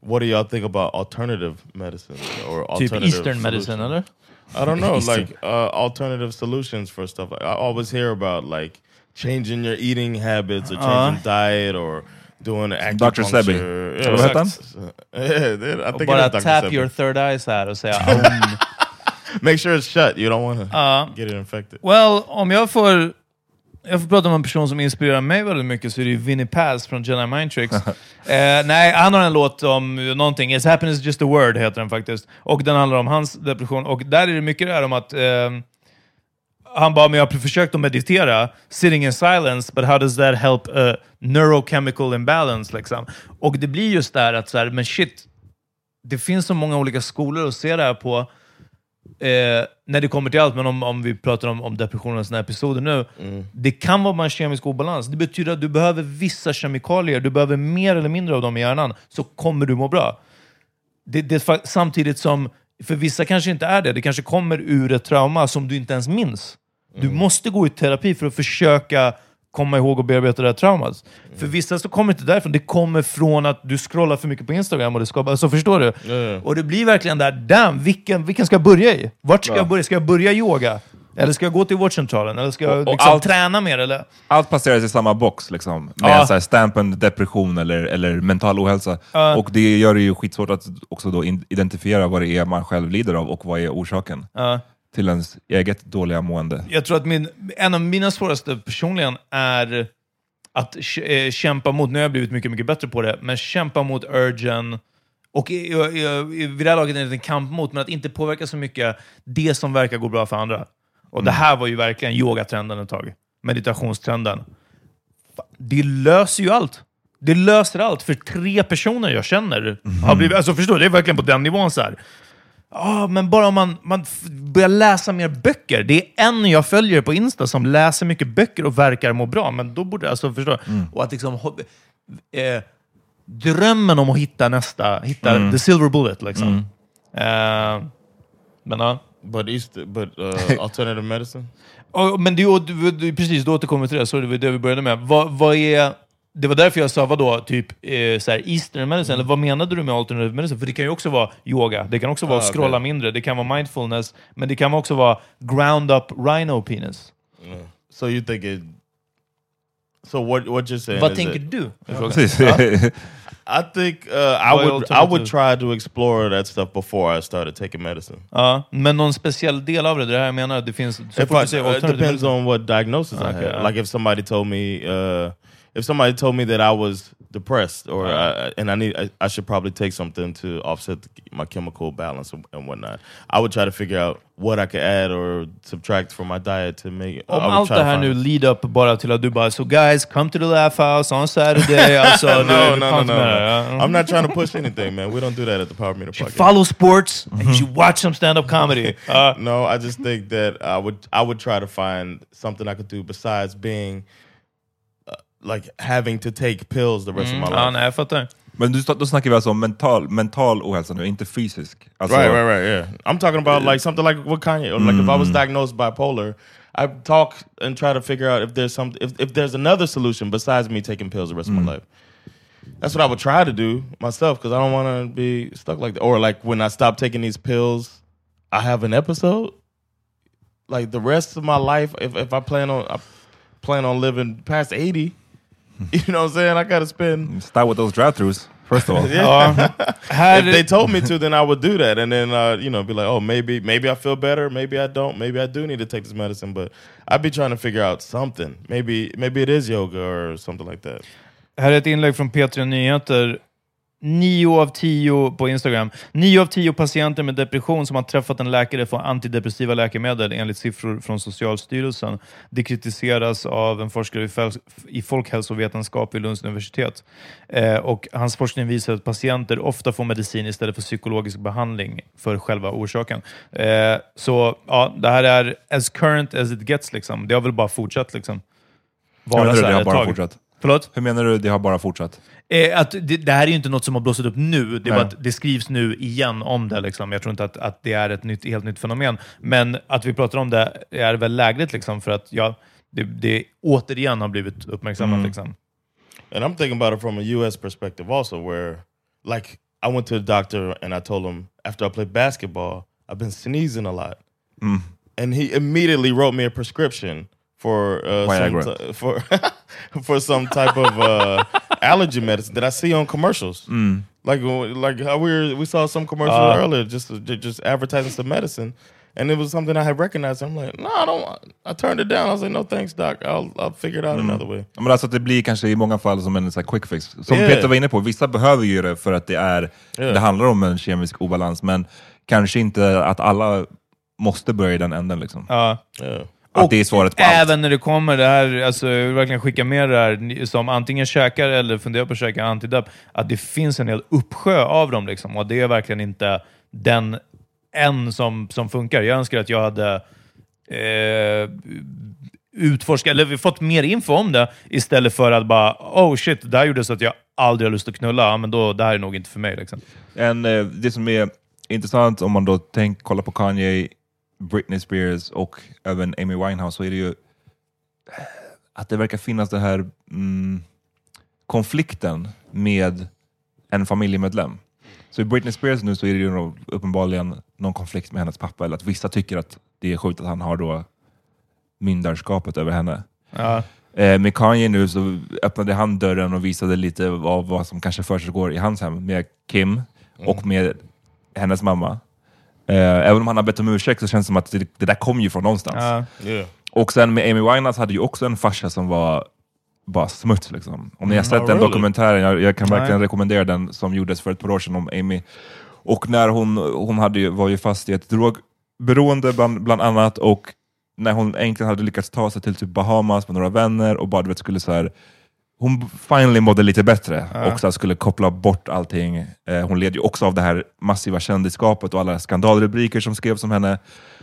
Speaker 3: What do y'all think about alternative medicine or alternative
Speaker 2: Eastern medicine,
Speaker 3: solutions?
Speaker 2: eller?
Speaker 3: I don't know,
Speaker 1: Eastern.
Speaker 3: like uh, alternative solutions for stuff. Like, I always hear about like changing your eating habits or changing diet or doing
Speaker 1: Dr.
Speaker 3: acupuncture.
Speaker 1: Sebi.
Speaker 3: Yeah,
Speaker 1: du hört
Speaker 3: exakt. Yeah, I
Speaker 2: bara tap
Speaker 3: Sebi.
Speaker 2: your third eye så här och säga um.
Speaker 3: Make sure it's shut. You don't want to
Speaker 2: Ja.
Speaker 3: get it infected.
Speaker 2: Well, om jag får, jag får prata om en person som inspirerar mig väldigt mycket så är det ju Vinnie Paz från Jedi Mind Tricks. eh, nej, han har en låt om någonting. It's happiness is just a word heter den faktiskt. Och den handlar om hans depression. Och där är det mycket det här om att eh, han bara, men jag har försökt att meditera, sitting in silence, but how does that help a neurochemical imbalance? Liksom? Och det blir just där att, så här, men shit, det finns så många olika skolor att se det här på. Eh, när det kommer till allt, men om, om vi pratar om, om depression och såna här episoder nu. Det kan vara bara en kemisk obalans. Det betyder att du behöver vissa kemikalier, du behöver mer eller mindre av dem i hjärnan, så kommer du må bra. Det, det, samtidigt som, för vissa kanske inte är det, det kanske kommer ur ett trauma som du inte ens minns. Du måste gå i terapi för att försöka komma ihåg och bearbeta det här traumat. För vissa så kommer inte därifrån, det kommer från att du scrollar för mycket på Instagram och det skapar, så förstår du?
Speaker 3: Ja.
Speaker 2: Och det blir verkligen där, damn, vilken, vilken ska jag börja i? Vart ska jag börja? Ska jag börja yoga? Eller ska jag gå till vårdcentralen? Eller ska jag
Speaker 1: Och- och
Speaker 2: liksom
Speaker 1: allt-
Speaker 2: träna mer? Eller?
Speaker 1: Allt passeras i samma box, liksom. Med
Speaker 2: Ja.
Speaker 1: så här stämpeln depression eller, eller mental ohälsa.
Speaker 2: Ja.
Speaker 1: Och det gör det ju skitsvårt att också då identifiera vad det är man själv lider av och vad är orsaken
Speaker 2: Ja.
Speaker 1: Till ens eget dåliga mående.
Speaker 2: Jag tror att min, en av mina svåraste personligen är att eh, kämpa mot, nu har jag blivit mycket, mycket bättre på det, men kämpa mot urgen och i- i- i- vid det här laget är det en kamp mot, men att inte påverka så mycket det som verkar gå bra för andra. Och det här var ju verkligen yogatrenden ett tag. Meditationstrenden. Det löser ju allt. Det löser allt för tre personer jag känner. Har blivit, alltså förstår du? Det är verkligen på den nivån så här. Ja, men bara om man, man börjar läsa mer böcker. Det är en jag följer på Insta som läser mycket böcker och verkar må bra, men då borde alltså förstå. Och att liksom... Eh, drömmen om att hitta nästa, hitta the silver bullet liksom. Eh, men ja.
Speaker 3: But East, but uh, alternative medicine.
Speaker 2: Och, men det, du, du, precis, då återkommer till det. Så det var det vi började med. Vad, vad är... Det var därför jag sa, vadå, typ eh, så här Eastern medicine? Eller vad menade du med alternative medicine? För det kan ju också vara yoga, det kan också vara
Speaker 3: Ah,
Speaker 2: scrolla mindre, det kan vara mindfulness, men det kan också vara ground up rhino penis.
Speaker 3: So you think it? So what? What you're saying?
Speaker 2: vad tänker du?
Speaker 1: Precis.
Speaker 3: I think uh, I would. I would try to explore that stuff before I started taking medicine.
Speaker 2: Ja, men någon speciell del av det, det är det här jag menar, det finns... Så
Speaker 3: I,
Speaker 2: du säger
Speaker 3: uh, it depends
Speaker 2: medicine-
Speaker 3: on what diagnosis I
Speaker 2: Okay,
Speaker 3: had.
Speaker 2: uh.
Speaker 3: Like if somebody told me, uh, if somebody told me that I was depressed, or uh, and I need, I, I should probably take something to offset my chemical balance and, and whatnot. I would try to figure out what I could add or subtract from my diet to make. I
Speaker 2: Om allt det här nu lead up bara till att du bara so guys, come to the laugh house on Saturday. alltså,
Speaker 3: no, no, no, no,
Speaker 2: inte med det, ja.
Speaker 3: no. I'm not trying to push anything, man. We don't do that at the Power Meter
Speaker 2: should
Speaker 3: podcast.
Speaker 2: follow sports and you should watch some stand-up comedy. Uh,
Speaker 3: no, I just think that I would I would try to find something I could do besides being like having to take pills the rest of my mm. life.
Speaker 2: ja, nej, jag fattar.
Speaker 1: Men du, då snackar vi alltså om mental, mental ohälsa nu, inte fysisk. Alltså,
Speaker 3: Right, right, right. Yeah, I'm talking about like something like what Kanye, or like if I was mm. diagnosed bipolar, I talk and try to figure out if there's some if, if there's another solution besides me taking pills the rest of my mm. life. That's what I would try to do myself because I don't want to be stuck like that. Or like when I stop taking these pills, I have an episode. Like the rest of my life, if if I plan on I plan on living past eighty, you know what I'm saying? I got to spend
Speaker 1: Start with those drive-throughs first of all.
Speaker 2: Ja, här,
Speaker 3: if they told me to, then I would do that, and then uh, you know, be like, oh, maybe maybe I feel better, maybe I don't, maybe I do need to take this medicine, but I'd be trying to figure out something. Maybe maybe it is yoga or something like that.
Speaker 2: här är ett inlägg från P3 Nyheter. 9 av 10 på Instagram. 9 av 10 patienter med depression som har träffat en läkare får antidepressiva läkemedel enligt siffror från Socialstyrelsen. Det kritiseras av en forskare i folkhälsovetenskap vid Lunds universitet. Eh, och hans forskning visar att patienter ofta får medicin istället för psykologisk behandling för själva orsaken. Eh, så ja, det här är as current as it gets. Liksom. Det har väl bara fortsatt. Liksom.
Speaker 1: Du
Speaker 2: så
Speaker 1: det
Speaker 2: här
Speaker 1: har bara fortsatt?
Speaker 2: Förlåt?
Speaker 1: Hur menar du det har bara fortsatt?
Speaker 2: Eh, att det, det här är ju inte något som har blossat upp nu. Det, att det skrivs nu igen om det. Liksom. Jag tror inte att, att det är ett nytt, helt nytt fenomen. Men att vi pratar om det är väl lägligt liksom, för att ja, det, det återigen har blivit uppmärksammat. Liksom.
Speaker 3: And I'm thinking about it from a U.S. perspective also, where like I went to the doctor and I told him after I played basketball, I've been sneezing a lot, and he immediately wrote me a prescription for uh, some for for some type of uh, allergy medicine that I see on commercials.
Speaker 1: Mm.
Speaker 3: Like like how we were, we saw some commercial
Speaker 2: Uh.
Speaker 3: earlier, just just advertising some medicine, and it was something I had recognized. I'm like, no, I don't. I turned it down. I was like, no, thanks, doc. I'll I'll figure it out another way.
Speaker 1: Men alltså att det blir kanske i många fall som en så quick fix. Som
Speaker 3: Yeah.
Speaker 1: Peter var inne på, vissa behöver ju det för att det, är,
Speaker 3: Yeah.
Speaker 1: det handlar om en kemisk obalans, men kanske inte att alla måste börja i den änden. Liksom.
Speaker 2: Ja.
Speaker 3: Yeah.
Speaker 1: Att det är svaret på allt.
Speaker 2: Även när det kommer det här, alltså, jag vill verkligen skicka med det här, som antingen käkar eller funderar på att käka antidepp, att det finns en hel uppsjö av dem. Liksom, och det är verkligen inte den en som, som funkar. Jag önskar att jag hade eh, utforskat, eller fått mer info om det, istället för att bara oh shit, det här gjorde så att jag aldrig har lust att knulla. Ja, men då, det här är nog inte för mig. Liksom.
Speaker 1: En, eh, det som är intressant om man då tänk, kollar på Kanye, Britney Spears och även Amy Winehouse så är det ju att det verkar finnas den här mm, konflikten med en familjemedlem. Så i Britney Spears nu så är det ju uppenbarligen någon konflikt med hennes pappa, eller att vissa tycker att det är sjukt att han har då myndarskapet över henne.
Speaker 2: Ja.
Speaker 1: Eh, med Kanye nu så öppnade han dörren och visade lite av vad som kanske försiggår i hans hem med Kim och med hennes mamma. Eh, även om han har bett om ursäkt så känns det som att det, det där kom ju från någonstans.
Speaker 2: Ja.
Speaker 3: Yeah.
Speaker 1: Och sen med Amy Winehouse hade ju också en farsa som var bara smuts. Liksom. Om ni har sett
Speaker 3: Oh,
Speaker 1: den
Speaker 3: really?
Speaker 1: dokumentären, jag, jag kan
Speaker 2: Nej.
Speaker 1: verkligen rekommendera den, som gjordes för ett par år sedan om Amy. Och när hon, hon hade ju, var ju fast i ett drogberoende bland, bland annat, och när hon egentligen hade lyckats ta sig till typ Bahamas med några vänner och bara du vet, skulle så här, hon finally mådde lite bättre och så här, skulle koppla bort allting. Eh, hon led ju också av det här massiva kändisskapet och alla skandalrubriker som skrevs om henne.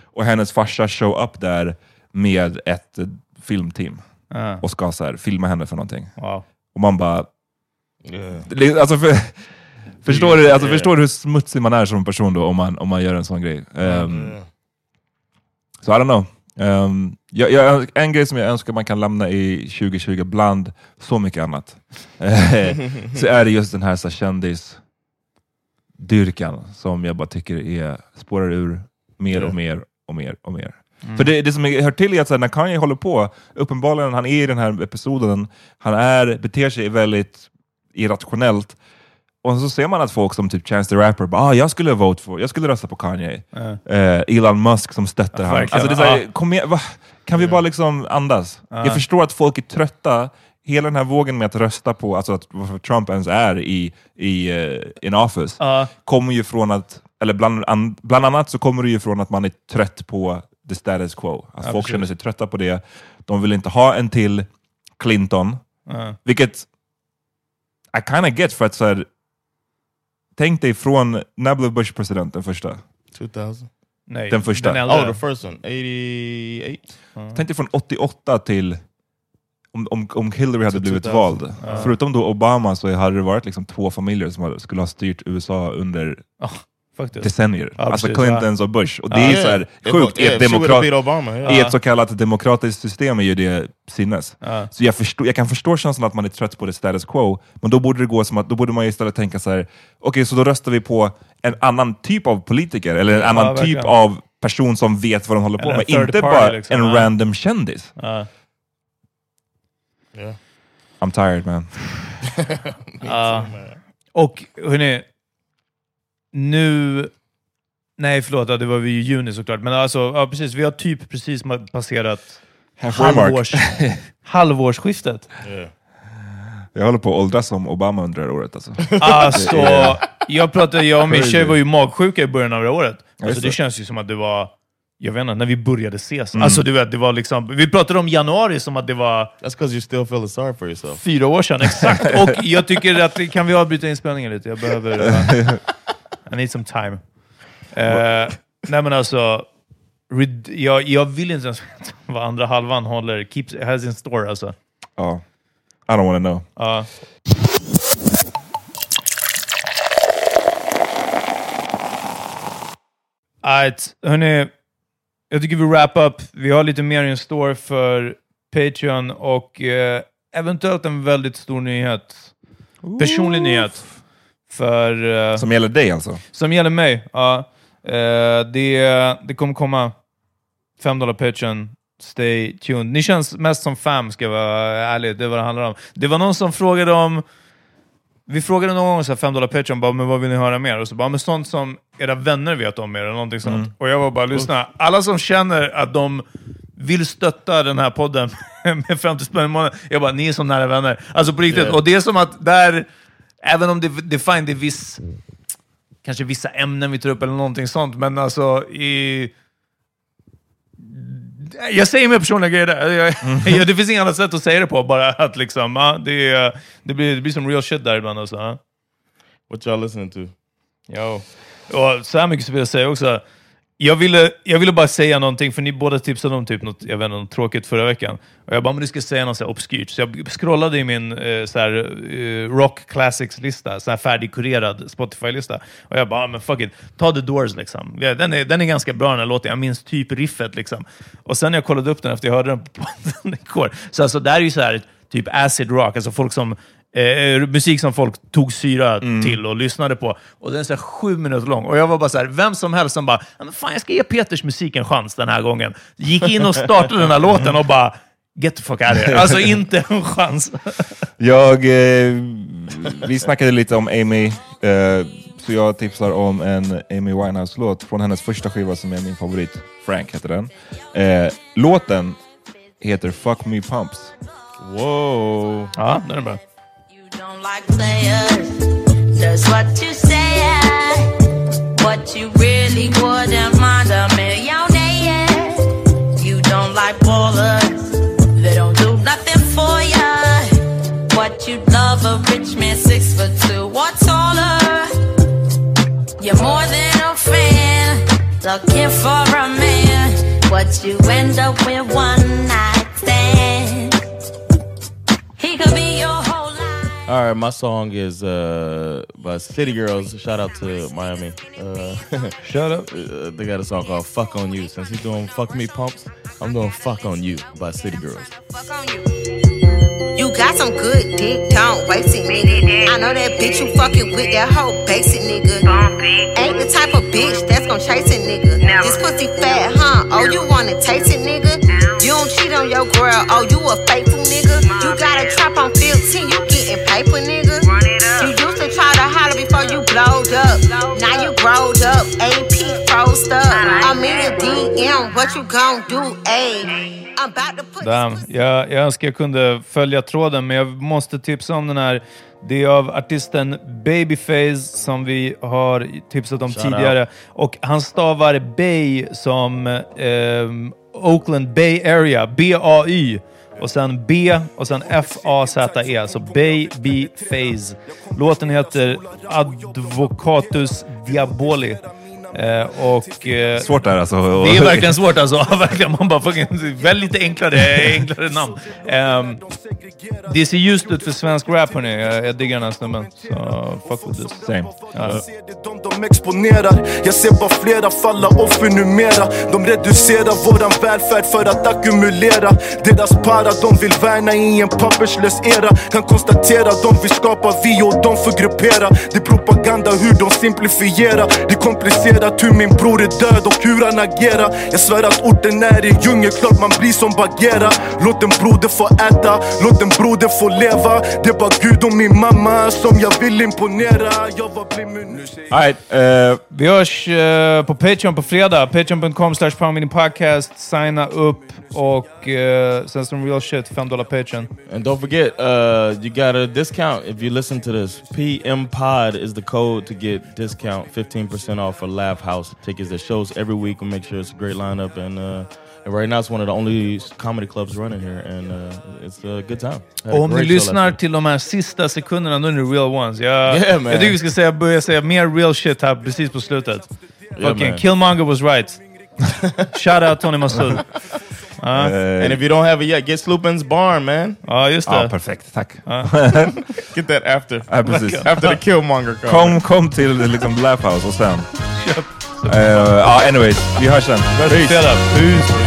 Speaker 1: Och hennes farsa show up där med ett eh, filmteam
Speaker 2: Ja.
Speaker 1: och ska så här, filma henne för någonting.
Speaker 2: Wow.
Speaker 1: Och man bara...
Speaker 3: Yeah.
Speaker 1: Alltså för, förstår, du, alltså
Speaker 3: Yeah.
Speaker 1: förstår du hur smutsig man är som person då om man, om man gör en sån grej? Um,
Speaker 3: Yeah.
Speaker 1: Så I don't know. Um, jag, jag, en grej som jag önskar man kan lämna i 2020 bland så mycket annat, så är det just den här, så här kändisdyrkan som jag bara tycker är, spårar ur mer och mer och mer och mer. För det, det som hör till är att så här, när Kanye håller på, uppenbarligen han är i den här episoden, han är, beter sig väldigt irrationellt, och så ser man att folk som typ Chance the Rapper bara, ah, jag skulle vote for, jag skulle rösta på Kanye. Eh, Elon Musk som stöttar
Speaker 2: Ja, verkligen.
Speaker 1: Alltså det är så här,
Speaker 2: Ja.
Speaker 1: kom igen, va? Kan vi bara liksom andas? Jag förstår att folk är trötta, hela den här vågen med att rösta på, alltså att varför Trump ens är i, i uh, in office,
Speaker 2: Ja.
Speaker 1: kommer ju från att, eller bland, an, bland annat så kommer det ju från att man är trött på the status quo. Att folk
Speaker 2: precis.
Speaker 1: känner sig trötta på det. De vill inte ha en till Clinton,
Speaker 2: Ja.
Speaker 1: vilket I kind of get för att så här, tänk dig från, när blev Bush president den första?
Speaker 3: 2000.
Speaker 2: Nej,
Speaker 1: Den första.
Speaker 2: äldre.
Speaker 3: Oh, the first one. 88?
Speaker 1: Tänk dig från 88 till om, om, om Hillary hade blivit
Speaker 3: 2000.
Speaker 1: vald. Förutom då Obama så hade det varit liksom två familjer som hade- skulle ha styrt USA under
Speaker 2: Faktiskt.
Speaker 1: decennier.
Speaker 2: Ja,
Speaker 1: alltså
Speaker 2: precis,
Speaker 1: Clintons och Bush. Och det är
Speaker 3: Yeah.
Speaker 1: så här sjukt i ett, demokrat,
Speaker 3: Obama.
Speaker 1: I ett så kallat demokratiskt system är ju det sinnes.
Speaker 2: Ja.
Speaker 1: Så jag, förstår, jag kan förstå känslan att man är trött på det status quo, men då borde det gå som att då borde man istället tänka så här: okej så då röstar vi på en annan typ av politiker, eller en annan typ av person som vet vad de håller på med. Inte
Speaker 2: party,
Speaker 1: bara
Speaker 2: liksom.
Speaker 1: en
Speaker 2: Ja.
Speaker 1: random kändis.
Speaker 2: Ja.
Speaker 3: Yeah.
Speaker 1: I'm tired man.
Speaker 2: Ja. Och hörni, nu... Nej, förlåt, ja, det var vi i juni såklart. Men alltså, ja, precis, vi har typ precis passerat halvårs, halvårsskiftet.
Speaker 3: Yeah.
Speaker 1: Jag håller på att åldras som Obama under det här året alltså.
Speaker 2: Alltså, jag pratade, jag och min tjej var ju magsjuka i början av det här året. Alltså, det känns ju som att det var, jag vet inte, när vi började ses. Alltså, du vet, det var liksom, vi pratade om januari som att det var
Speaker 3: That's because you still feeling sorry for yourself.
Speaker 2: fyra år sedan, exakt. Och jag tycker att, kan vi avbryta inspelningen lite? Jag behöver... I need some time. Uh, nej men alltså, jag, jag vill inte ens veta vad andra halvan håller, keeps, has in store alltså.
Speaker 1: Ja. I don't wanna know.
Speaker 2: Ja. Alright, hörni. Jag tycker vi wrap up. Vi har lite mer in store för Patreon och eh, eventuellt en väldigt stor nyhet. Personlig nyhet. För, eh,
Speaker 1: Som gäller dig alltså?
Speaker 2: som gäller mig. Ja. Eh, det, det kommer komma 5 dollar Patreon stay tuned. Ni känns mest som fam, ska jag vara ärlig. Det är vad det handlar om. Det var någon som frågade om... Vi frågade någon gång så här, 5 dollar Patreon, bara, men vad vill ni höra mer? Och så bara, men sånt som era vänner vet om er, eller någonting sånt. Och jag var bara, lyssna. Alla som känner att de vill stötta den här podden med 50 spänn i månaden, jag bara, ni är som nära vänner. Alltså på riktigt.
Speaker 3: Yeah.
Speaker 2: Och det är som att där, även om det, det är fine, det är viss, kanske vissa ämnen vi tar upp eller någonting sånt, men alltså i... Jag säger mer personliga grejer där. Jag, jag, det finns inget annat sätt att säga det på, bara att liksom, ja, det, är- det, blir, det blir som real shit där ibland. Alltså, ja.
Speaker 3: What y'all listening to?
Speaker 2: Jo. Och så här mycket vill jag säga också. Jag ville, jag ville bara säga någonting, för ni båda tipsade om typ något, jag vet, inte, något tråkigt förra veckan. Och jag bara, men du ska säga något så här obskyrt. Så jag scrollade i min eh, så här, eh, Rock Classics-lista, så här färdigkurerad Spotify-lista. Och jag bara, ah, men fuck it, ta The Doors liksom. Ja, den, är, den är ganska bra den här låten, jag minns typ riffet liksom. Och sen när jag kollade upp den efter jag hörde den på podden igår, så alltså det här är ju så här typ acid rock, alltså folk som Eh, musik som folk tog syra till och lyssnade på. Och den är så sju minuter lång. Och jag var bara så här, vem som helst som bara, "Ja, men fan jag ska ge Peters musik en chans den här gången. Gick in och startade den här låten och bara, get the fuck out of here. Alltså inte en chans.
Speaker 1: Jag, eh, vi snackade lite om Amy, eh, så jag tipsar om en Amy Winehouse-låt från hennes första skiva som är min favorit. Frank heter den. Eh, låten heter Fuck Me Pumps.
Speaker 3: Whoa.
Speaker 2: ja, den är bra.
Speaker 5: You don't like players, that's what you say. What you really wouldn't mind a millionaire. You don't like ballers, they don't do nothing for ya. What you love a rich man six foot two or taller. You're more than a fan, looking for a man. What you end up with one night
Speaker 3: All right, my song is uh, by City Girls. Shout out to Miami. Uh,
Speaker 2: Shut up.
Speaker 3: uh, they got a song called "Fuck on You." Since he's doing "Fuck Me Pumps," I'm doing "Fuck on You" by City Girls.
Speaker 5: Fuck on you. You got some good dick, don't waste it, nigga. I know that bitch you fucking with, that whole basic nigga. Ain't the type of bitch that's gonna chase a nigga. This pussy fat, huh? Oh, you wanna taste it, nigga? You don't cheat on your girl, oh, you a faithful nigga. You got a trap on 15, you paper, nigga. You used to try to holler before you blowed up. Now you growed up, AP froze up. I'm in your DM, what you gon' do, ayy?
Speaker 2: Damn. Jag, jag önskar jag kunde följa tråden, men jag måste tipsa om den här. Det är av artisten Babyface som vi har tipsat om
Speaker 3: Shout
Speaker 2: tidigare. Och han stavar Bay som ehm, Oakland Bay Area, B-A-Y. Och sen B och sen F-A-Z-E, alltså Baby Phase. Låten heter Advocatus Diaboli. Eh, och... eh,
Speaker 1: Svårt där alltså.
Speaker 2: det är verkligen svårt alltså. verkligen. Man bara fucking, välj lite enklare, enklare namn. Ehm, det ser ljust ut för svensk rap hörni. Jag, jag diggar den här snubben. Så fuck with this.
Speaker 1: Same.
Speaker 2: Ja.
Speaker 6: de, exponerar Jag ser bara flera falla offer numera De reducerar våran välfärd för att ackumulera Deras para de vill värna i en papperslös era Kan konstatera de vill skapa vi och de får gruppera Det är propaganda hur de simplifierar Det är komplicerat hur min bror är död och hur han agerar Jag svär att orten är en djungel, klart man blir som Bagheera Låt en broder få äta, låt en broder få leva Det är bara Gud och min mamma som jag vill imponera Jag var blind men nu ser jag
Speaker 1: right, eh,
Speaker 2: Vi hörs eh, på Patreon på fredag. Patreon.com slash podcast. Signa upp och uh, sen som real shit, 5 dollar Patreon.
Speaker 3: And don't forget, uh, you got a discount if you listen to this. PM Pod is the code to get discount, 15% off for Laugh House tickets that shows every week. We'll make sure it's a great lineup. And, uh, and right now it's one of the only comedy clubs running here. And uh, it's a good time. A
Speaker 2: Och om ni lyssnar till de här sista sekunderna, då är ni real ones. Jag,
Speaker 3: Yeah, man.
Speaker 2: jag tycker vi ska säga, börja säga mer real shit här precis på slutet. Fucking
Speaker 3: man.
Speaker 2: Killmonger was right. Shout out Tony Massoud. Ja,
Speaker 1: eh,
Speaker 3: And if you don't have it yet, get Sloopin's Barn, man.
Speaker 2: ja, just
Speaker 1: ja,
Speaker 2: det.
Speaker 1: perfekt. Tack.
Speaker 3: Get that after.
Speaker 1: Ja, precis.
Speaker 3: after the Killmonger card.
Speaker 1: Kom, kom till liksom Laugh House och sen... Eh, Ja, anyways. Vi hörs sen. Peace.
Speaker 2: Peace.